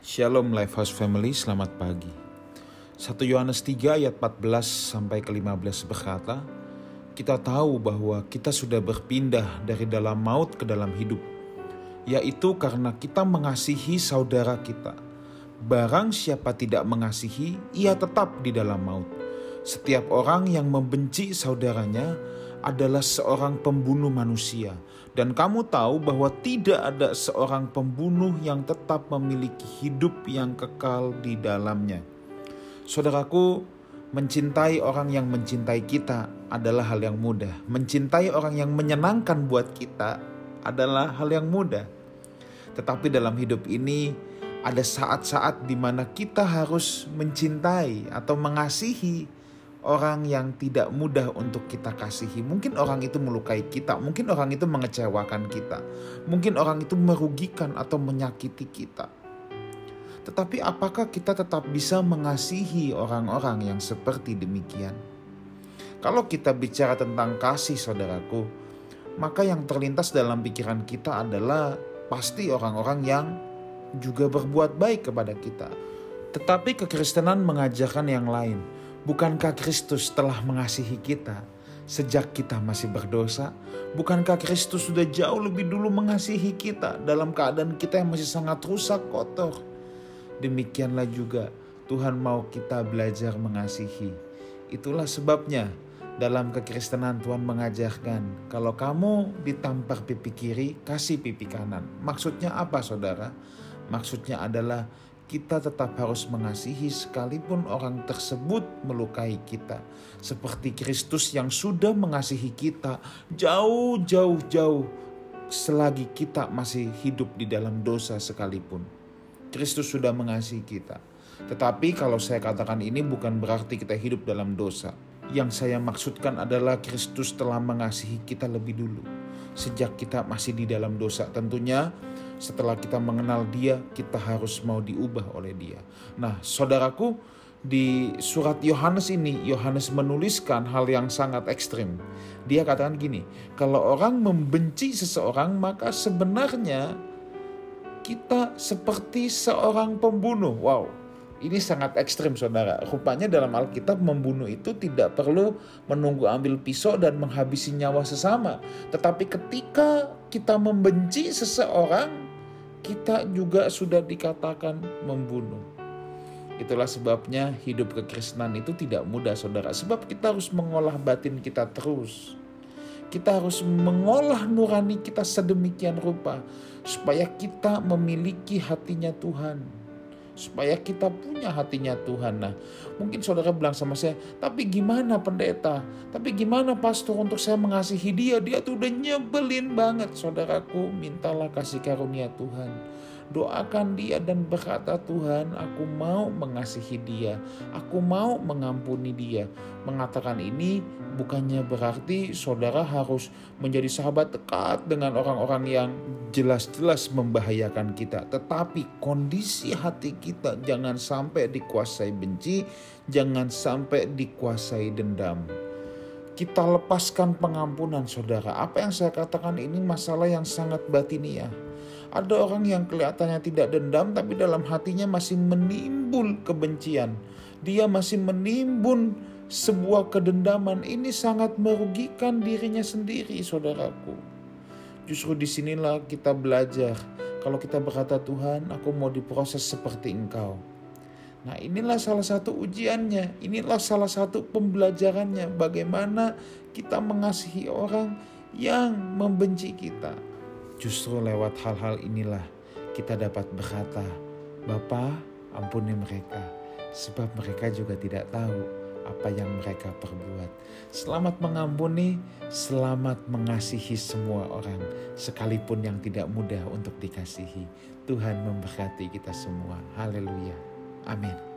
Shalom Lifehouse Family, selamat pagi. 1 Yohanes 3 ayat 14 sampai ke 15 berkata, kita tahu bahwa kita sudah berpindah dari dalam maut ke dalam hidup, yaitu karena kita mengasihi saudara kita. Barang siapa tidak mengasihi, ia tetap di dalam maut. Setiap orang yang membenci saudaranya adalah seorang pembunuh manusia dan kamu tahu bahwa tidak ada seorang pembunuh yang tetap memiliki hidup yang kekal di dalamnya. Saudaraku, mencintai orang yang mencintai kita adalah hal yang mudah. Mencintai orang yang menyenangkan buat kita adalah hal yang mudah. Tetapi dalam hidup ini ada saat-saat di mana kita harus mencintai atau mengasihi orang yang tidak mudah untuk kita kasihi. Mungkin orang itu melukai kita, mungkin orang itu mengecewakan kita, mungkin orang itu merugikan atau menyakiti kita. Tetapi apakah kita tetap bisa mengasihi orang-orang yang seperti demikian? Kalau kita bicara tentang kasih saudaraku, maka yang terlintas dalam pikiran kita adalah pasti orang-orang yang juga berbuat baik kepada kita. Tetapi kekristenan mengajarkan yang lain Bukankah Kristus telah mengasihi kita sejak kita masih berdosa? Bukankah Kristus sudah jauh lebih dulu mengasihi kita dalam keadaan kita yang masih sangat rusak, kotor? Demikianlah juga Tuhan mau kita belajar mengasihi. Itulah sebabnya dalam kekristenan Tuhan mengajarkan kalau kamu ditampar pipi kiri, kasih pipi kanan. Maksudnya apa saudara? Maksudnya adalah kita tetap harus mengasihi sekalipun orang tersebut melukai kita. Seperti Kristus yang sudah mengasihi kita jauh-jauh-jauh selagi kita masih hidup di dalam dosa sekalipun. Kristus sudah mengasihi kita. Tetapi kalau saya katakan ini bukan berarti kita hidup dalam dosa. Yang saya maksudkan adalah Kristus telah mengasihi kita lebih dulu. Sejak kita masih di dalam dosa tentunya setelah kita mengenal dia, kita harus mau diubah oleh dia. Nah, saudaraku, di surat Yohanes ini, Yohanes menuliskan hal yang sangat ekstrim. Dia katakan gini, kalau orang membenci seseorang, maka sebenarnya kita seperti seorang pembunuh. Wow, ini sangat ekstrim saudara. Rupanya dalam Alkitab membunuh itu tidak perlu menunggu ambil pisau dan menghabisi nyawa sesama. Tetapi ketika kita membenci seseorang, kita juga sudah dikatakan membunuh. Itulah sebabnya hidup kekristenan itu tidak mudah saudara. Sebab kita harus mengolah batin kita terus. Kita harus mengolah nurani kita sedemikian rupa. Supaya kita memiliki hatinya Tuhan supaya kita punya hatinya Tuhan. Nah, mungkin saudara bilang sama saya, tapi gimana pendeta? Tapi gimana pastor untuk saya mengasihi dia? Dia tuh udah nyebelin banget. Saudaraku, mintalah kasih karunia Tuhan doakan dia dan berkata Tuhan aku mau mengasihi dia aku mau mengampuni dia mengatakan ini bukannya berarti saudara harus menjadi sahabat dekat dengan orang-orang yang jelas-jelas membahayakan kita tetapi kondisi hati kita jangan sampai dikuasai benci jangan sampai dikuasai dendam kita lepaskan pengampunan saudara. Apa yang saya katakan ini masalah yang sangat batiniah. Ada orang yang kelihatannya tidak dendam tapi dalam hatinya masih menimbul kebencian. Dia masih menimbun sebuah kedendaman. Ini sangat merugikan dirinya sendiri, saudaraku. Justru di sinilah kita belajar. Kalau kita berkata Tuhan, aku mau diproses seperti engkau. Nah inilah salah satu ujiannya, inilah salah satu pembelajarannya bagaimana kita mengasihi orang yang membenci kita. Justru lewat hal-hal inilah kita dapat berkata, Bapa ampuni mereka, sebab mereka juga tidak tahu apa yang mereka perbuat. Selamat mengampuni, selamat mengasihi semua orang, sekalipun yang tidak mudah untuk dikasihi. Tuhan memberkati kita semua. Haleluya. Amin.